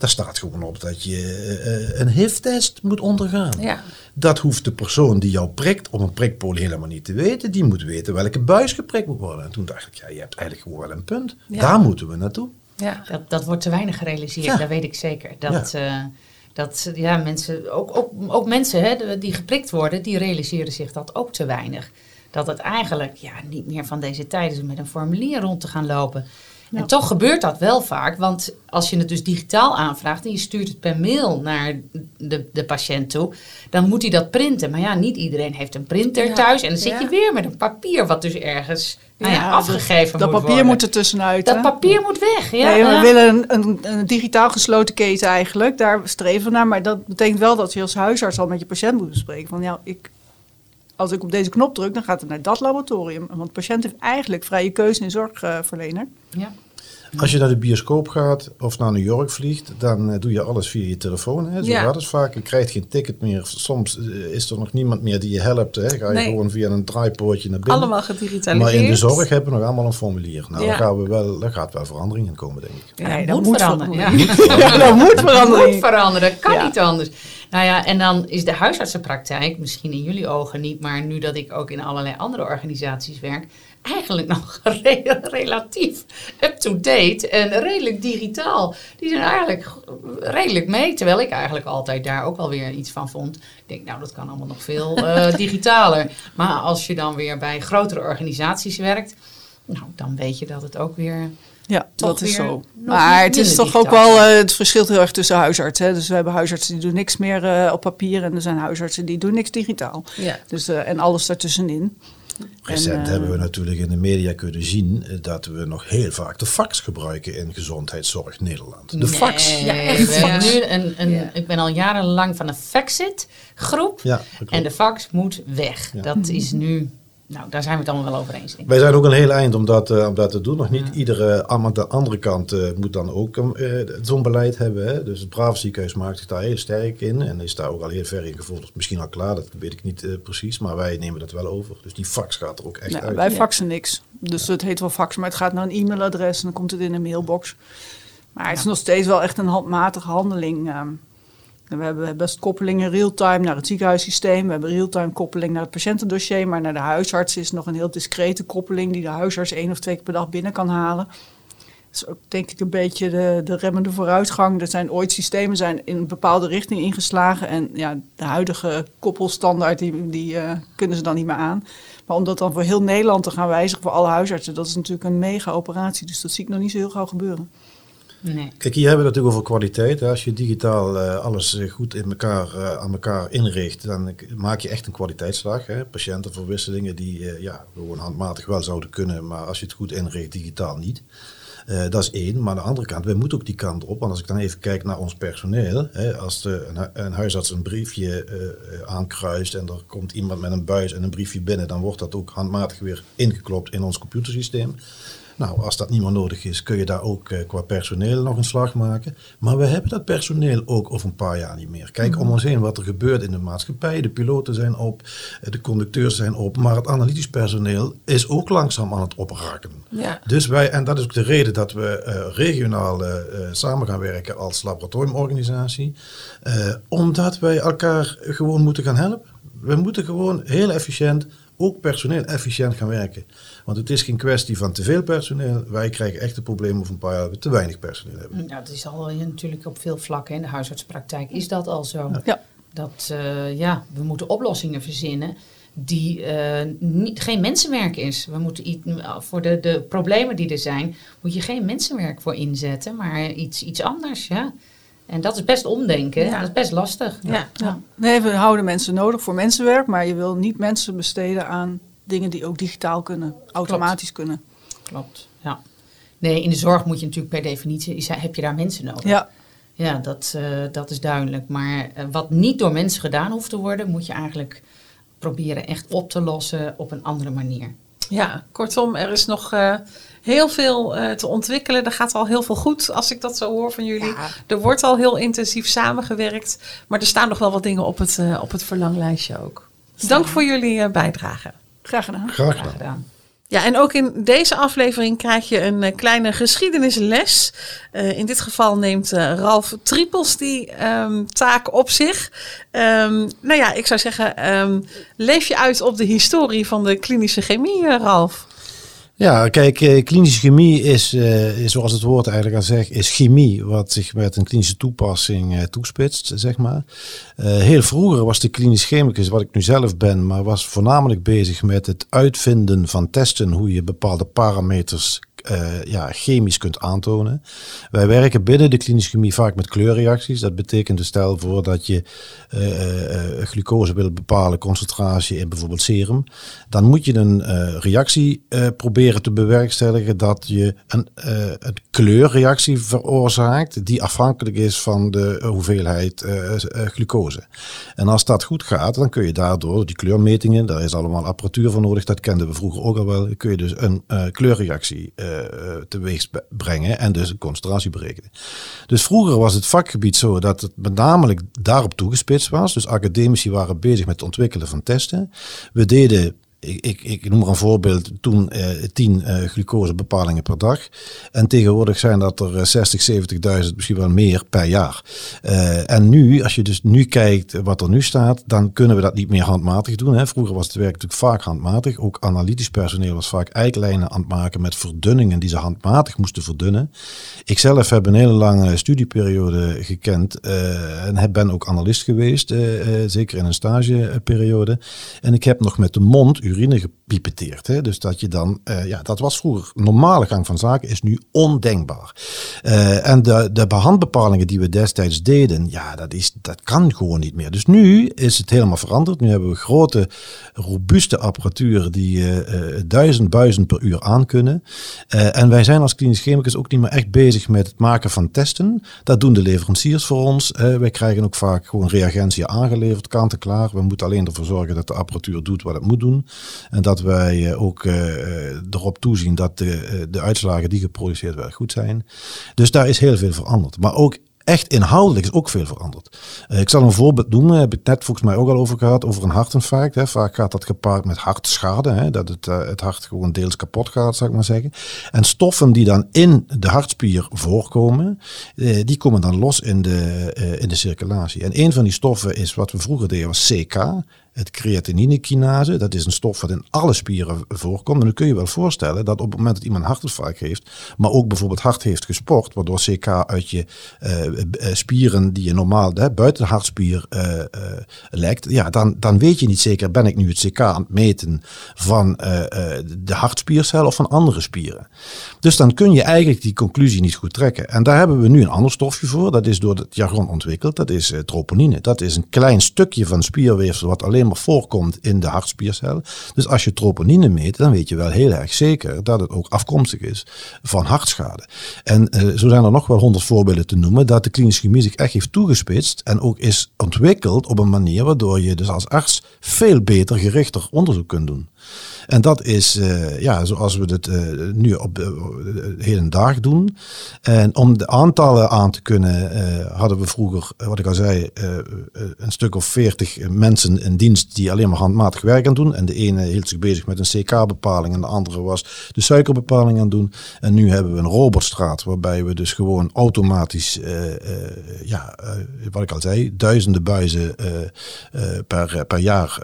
Daar staat gewoon op dat je uh, een HIV-test moet ondergaan. Ja. Dat hoeft de persoon die jou prikt op een prikpolie helemaal niet te weten. Die moet weten welke buis geprikt moet worden. En toen dacht ik, ja, je hebt eigenlijk gewoon wel een punt. Daar moeten we naartoe. Ja. Dat, dat wordt te weinig gerealiseerd, ja. dat weet ik zeker. Dat, ja. Uh, dat ja, mensen, ook, ook, ook mensen hè, die geprikt worden, die realiseren zich dat ook te weinig. Dat het eigenlijk ja, niet meer van deze tijd is om met een formulier rond te gaan lopen. En toch gebeurt dat wel vaak, want als je het dus digitaal aanvraagt en je stuurt het per mail naar de, de patiënt toe, dan moet hij dat printen. Maar ja, niet iedereen heeft een printer thuis en dan zit je weer met een papier wat dus ergens nou ja, afgegeven dat, dat papier moet er tussenuit. Dat papier moet weg. Ja. Nee, we willen een, een, een, digitaal gesloten keten eigenlijk. Daar streven we naar. Maar dat betekent wel dat je als huisarts al met je patiënt moet bespreken. Van ja, ik, als ik op deze knop druk, dan gaat het naar dat laboratorium. Want de patiënt heeft eigenlijk vrije keuze in zorgverlener. Ja. Als je naar de bioscoop gaat of naar New York vliegt, dan uh, doe je alles via je telefoon. Hè? Zo ja. gaat het vaak. Je krijgt geen ticket meer. Soms uh, is er nog niemand meer die je helpt. Hè? Ga je nee. gewoon via een draaipoortje naar binnen. Allemaal gedigitaliseerd. Maar in de zorg hebben we nog allemaal een formulier. Nou, ja. daar, gaan we wel, daar gaat wel verandering in komen, denk ik. Ja, nee, dat, moet veranderen. Ja. dat moet veranderen. moet veranderen. Kan niet anders. Nou ja, en dan is de huisartsenpraktijk, misschien in jullie ogen niet, maar nu dat ik ook in allerlei andere organisaties werk, eigenlijk nog relatief up-to-date en redelijk digitaal. Die zijn eigenlijk redelijk mee, terwijl ik eigenlijk altijd daar ook alweer iets van vond. Ik denk, nou, dat kan allemaal nog veel uh, digitaler. Maar als je dan weer bij grotere organisaties werkt, nou, dan weet je dat het ook weer ja, dat is zo. Maar het is toch ook wel, uh, het verschilt heel erg tussen huisartsen. Hè? Dus we hebben huisartsen die doen niks meer uh, op papier en er zijn huisartsen die doen niks digitaal. Ja. Dus, uh, en alles daartussenin. Recent En, eh, hebben we natuurlijk in de media kunnen zien eh, dat we nog heel vaak de fax gebruiken in gezondheidszorg Nederland. De fax. Ja, echt nu een, een, Ja. Ik ben al jarenlang van een Faxit groep. Ja, en de fax moet weg. Ja. Dat is nu... Nou, daar zijn we het allemaal wel over eens. Wij zijn ook een heel eind om dat, eh, om dat te doen. Nog niet iedere, aan de andere kant eh, moet dan ook eh, zo'n beleid hebben. Hè. Dus het Brave ziekenhuis maakt zich daar heel sterk in. En is daar ook al heel ver in gevolgd. Misschien al klaar, dat weet ik niet eh, precies. Maar wij nemen dat wel over. Dus die fax gaat er ook echt Nou, uit. wij faxen niks. Dus het heet wel fax, maar het gaat naar een e-mailadres en dan komt het in een mailbox. Maar het is nog steeds wel echt een handmatige handeling. ehm. We hebben best koppelingen real-time naar het ziekenhuissysteem. We hebben real-time koppeling naar het patiëntendossier. Maar naar de huisarts is nog een heel discrete koppeling die de huisarts één of twee keer per dag binnen kan halen. Dat is ook denk ik een beetje de, de remmende vooruitgang. Er zijn ooit systemen zijn in een bepaalde richting ingeslagen. En ja, de huidige koppelstandaard die, die eh, kunnen ze dan niet meer aan. Maar om dat dan voor heel Nederland te gaan wijzigen voor alle huisartsen, dat is natuurlijk een mega operatie. Dus dat zie ik nog niet zo heel gauw gebeuren. Nee. Kijk, hier hebben we natuurlijk over kwaliteit. Als je digitaal eh, alles eh, goed in elkaar, eh, aan elkaar inricht, dan maak je echt een kwaliteitsslag. Patiëntenverwisselingen die ja, gewoon handmatig wel zouden kunnen, maar als je het goed inricht, digitaal niet. Dat is één. Maar aan de andere kant, wij moeten ook die kant op. Want als ik dan even kijk naar ons personeel. Hè, als de, een, hu- een huisarts een briefje aankruist en er komt iemand met een buis en een briefje binnen, dan wordt dat ook handmatig weer ingeklopt in ons computersysteem. Nou, als dat niet meer nodig is, kun je daar ook eh, qua personeel nog een slag maken. Maar we hebben dat personeel ook over een paar jaar niet meer. Kijk om ons heen wat er gebeurt in de maatschappij. De piloten zijn op, eh, de conducteurs zijn op. Maar het analytisch personeel is ook langzaam aan het opraken. Ja. Dus wij, en dat is ook de reden dat we eh, regionaal samen gaan werken als laboratoriumorganisatie. Omdat wij elkaar gewoon moeten gaan helpen. We moeten gewoon heel efficiënt, ook personeel efficiënt gaan werken. Want het is geen kwestie van te veel personeel. Wij krijgen echt het probleem over een paar jaar we te weinig personeel hebben. Nou, dat is al natuurlijk op veel vlakken. In de huisartspraktijk is dat al zo. Ja. Dat, eh, ja, we moeten oplossingen verzinnen die eh, niet, geen mensenwerk is. We moeten iets, voor de, de problemen die er zijn, moet je geen mensenwerk voor inzetten, maar iets, iets anders. Ja. En dat is best omdenken. Ja. Dat is best lastig. Ja. Ja. Nee, we houden mensen nodig voor mensenwerk, maar je wil niet mensen besteden aan dingen die ook digitaal kunnen, automatisch kunnen. Klopt. Ja. Nee, in de zorg moet je natuurlijk per definitie, is, heb je daar mensen nodig. Ja, Ja, dat, eh, dat is duidelijk. Maar eh, wat niet door mensen gedaan hoeft te worden, moet je eigenlijk proberen echt op te lossen op een andere manier. Ja, kortom, er is nog eh, heel veel eh, te ontwikkelen. Er gaat al heel veel goed, als ik dat zo hoor van jullie. Ja. Er wordt al heel intensief samengewerkt. Maar er staan nog wel wat dingen op het, eh, op het verlanglijstje ook. Dank voor jullie eh, bijdrage. graag gedaan. Graag Graag gedaan. Ja, en ook in deze aflevering krijg je een eh, kleine geschiedenisles. Eh, in dit geval neemt eh, Ralf Triepels die ehm, taak op zich. Ehm, nou ja, ik zou zeggen, ehm, leef je uit op de historie van de klinische chemie, Ralf? Ja, kijk, eh, klinische chemie is, eh, is, zoals het woord eigenlijk al zegt, is chemie wat zich met een klinische toepassing eh, toespitst, zeg maar. Heel vroeger was de klinisch chemicus, wat ik nu zelf ben, maar was voornamelijk bezig met het uitvinden van testen, hoe je bepaalde parameters eh, ja, chemisch kunt aantonen. Wij werken binnen de klinische chemie vaak met kleurreacties. Dat betekent dus stel voor dat je eh, eh, glucose wil bepalen, concentratie in bijvoorbeeld serum. Dan moet je een reactie proberen te bewerkstelligen dat je een, een kleurreactie veroorzaakt die afhankelijk is van de hoeveelheid glucose. En als dat goed gaat, dan kun je daardoor die kleurmetingen, daar is allemaal apparatuur voor nodig, dat kenden we vroeger ook al wel, kun je dus een kleurreactie teweeg sp- brengen en dus een concentratie berekenen. Dus vroeger was het vakgebied zo dat het met namelijk daarop toegespitst was. Dus academici waren bezig met het ontwikkelen van testen. We deden ik, ik, noem maar een voorbeeld, toen eh, 10 eh, glucosebepalingen per dag. En tegenwoordig zijn dat er eh, 60, 70.000, misschien wel meer per jaar. Eh, en nu, als je dus nu kijkt wat er nu staat, dan kunnen we dat niet meer handmatig doen. Hè. Vroeger was het werk natuurlijk vaak handmatig. Ook analytisch personeel was vaak eiklijnen aan het maken met verdunningen die ze handmatig moesten verdunnen. Ik zelf heb een hele lange studieperiode gekend eh, en ben ook analist geweest, eh, eh, zeker in een stageperiode. En ik heb nog met de mond urine gepipeteerd. Hè? Dus dat je dan, eh, ja, dat was vroeger normale gang van zaken, is nu ondenkbaar. Eh, en de, behandbepalingen die we destijds deden, ja, dat, is, dat kan gewoon niet meer. Dus nu is het helemaal veranderd. Nu hebben we grote, robuuste apparatuur die uh, duizend buizen per uur aan kunnen. en wij zijn als klinisch chemicus ook niet meer echt bezig met het maken van testen. Dat doen de leveranciers voor ons. wij krijgen ook vaak gewoon reagentie aangeleverd, kant en klaar. We moeten alleen ervoor zorgen dat de apparatuur doet wat het moet doen. En dat wij ook erop toezien dat de, de uitslagen die geproduceerd werden goed zijn. Dus daar is heel veel veranderd. Maar ook echt inhoudelijk is ook veel veranderd. Ik zal een voorbeeld noemen, heb ik net volgens mij ook al over gehad, over een hartinfarct. Hè. Vaak gaat dat gepaard met hartschade, hè, dat het, het hart gewoon deels kapot gaat, zou ik maar zeggen. En stoffen die dan in de hartspier voorkomen, die komen dan los in de, in de circulatie. En een van die stoffen is wat we vroeger deden, was CK het creatininekinase. Dat is een stof wat in alle spieren voorkomt. En dan kun je wel voorstellen dat op het moment dat iemand hartinfarct heeft, maar ook bijvoorbeeld hard heeft gesport, waardoor CK uit je uh, spieren die je normaal hè, buiten de hartspier uh, uh, lekt, ja, dan, dan weet je niet zeker, ben ik nu het CK aan het meten van de hartspiercel of van andere spieren. Dus dan kun je eigenlijk die conclusie niet goed trekken. En daar hebben we nu een ander stofje voor. Dat is door het jargon ontwikkeld. Dat is troponine. Dat is een klein stukje van spierweefsel wat alleen voorkomt in de hartspiercel. Dus als je troponine meet, dan weet je wel heel erg zeker dat het ook afkomstig is van hartschade. En uh, zo zijn er nog wel honderd voorbeelden te noemen dat de klinische chemie zich echt heeft toegespitst en ook is ontwikkeld op een manier waardoor je dus als arts veel beter gerichter onderzoek kunt doen. En dat is uh, ja, zoals we het uh, nu op de hele dag doen. En om de aantallen aan te kunnen, hadden we vroeger, wat ik al zei, een stuk of veertig mensen in dienst die alleen maar handmatig werk aan doen. En de ene hield zich bezig met een CK-bepaling en de andere was de suikerbepaling aan doen. En nu hebben we een robotstraat waarbij we dus gewoon automatisch, ja, wat ik al zei, duizenden buizen per, per jaar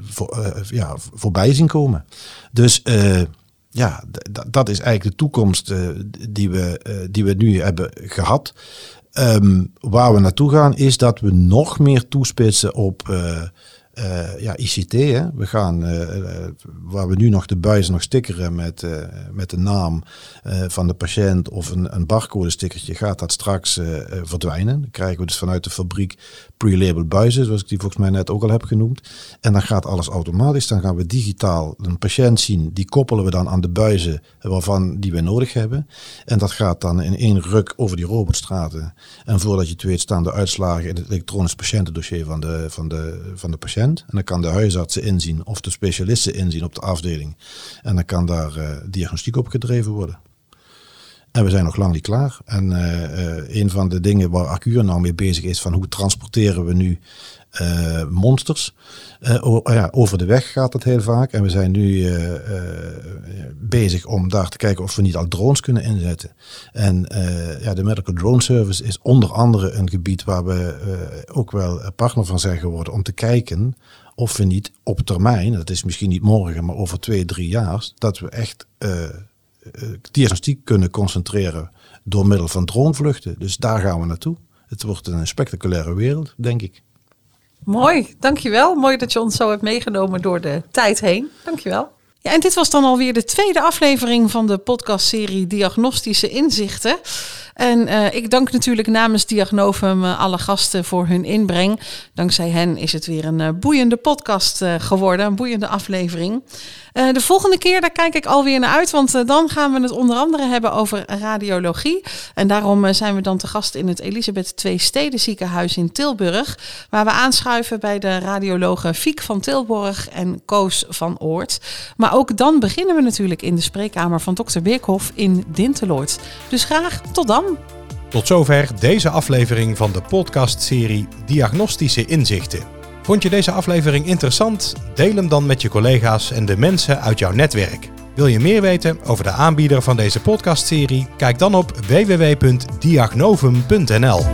voor, ja, voorbij komen. Dus uh, ja, dat is eigenlijk de toekomst uh, die, we, uh, die we nu hebben gehad. Um, waar we naartoe gaan is dat we nog meer toespitsen op ja, ICT. Hè. We gaan, waar we nu nog de buizen nog stickeren met, met de naam van de patiënt of een, een barcode stickertje, gaat dat straks verdwijnen. Dan krijgen we dus vanuit de fabriek pre-labeled buizen, zoals ik die volgens mij net ook al heb genoemd. En dan gaat alles automatisch. Dan gaan we digitaal een patiënt zien, die koppelen we dan aan de buizen waarvan die we nodig hebben. En dat gaat dan in één ruk over die robotstraten. En voordat je het weet staan de uitslagen in het elektronisch patiëntendossier van de, van de, van de patiënt. En dan kan de huisartsen inzien of de specialisten inzien op de afdeling. En dan kan daar uh, diagnostiek op gedreven worden. En we zijn nog lang niet klaar. En uh, uh, een van de dingen waar Accure nou mee bezig is, van hoe transporteren we nu uh, monsters. Uh, ja, over de weg gaat het heel vaak. En we zijn nu bezig om daar te kijken of we niet al drones kunnen inzetten. En ja, de Medical Drone Service is onder andere een gebied waar we ook wel partner van zijn geworden om te kijken of we niet op termijn, dat is misschien niet morgen, maar over twee, drie jaar, dat we echt diagnostiek kunnen concentreren door middel van dronevluchten. Dus daar gaan we naartoe. Het wordt een spectaculaire wereld, denk ik. Mooi, dankjewel. Mooi dat je ons zo hebt meegenomen door de tijd heen. Dankjewel. Ja, en dit was dan alweer de tweede aflevering van de podcastserie Diagnostische Inzichten. En uh, ik dank natuurlijk namens Diagnovum uh, alle gasten voor hun inbreng. Dankzij hen is het weer een uh, boeiende podcast geworden, een boeiende aflevering. de volgende keer, daar kijk ik alweer naar uit, want dan gaan we het onder andere hebben over radiologie. En daarom zijn we dan te gast in het Elisabeth II Steden ziekenhuis in Tilburg, waar we aanschuiven bij de radiologen Fiek van Tilburg en Koos van Oort. Maar ook dan beginnen we natuurlijk in de spreekkamer van dokter Beerkhoff in Dinteloord. Dus graag tot dan. Tot zover deze aflevering van de podcastserie Diagnostische Inzichten. Vond je deze aflevering interessant? Deel hem dan met je collega's en de mensen uit jouw netwerk. Wil je meer weten over de aanbieder van deze podcastserie? Kijk dan op www.diagnovum.nl.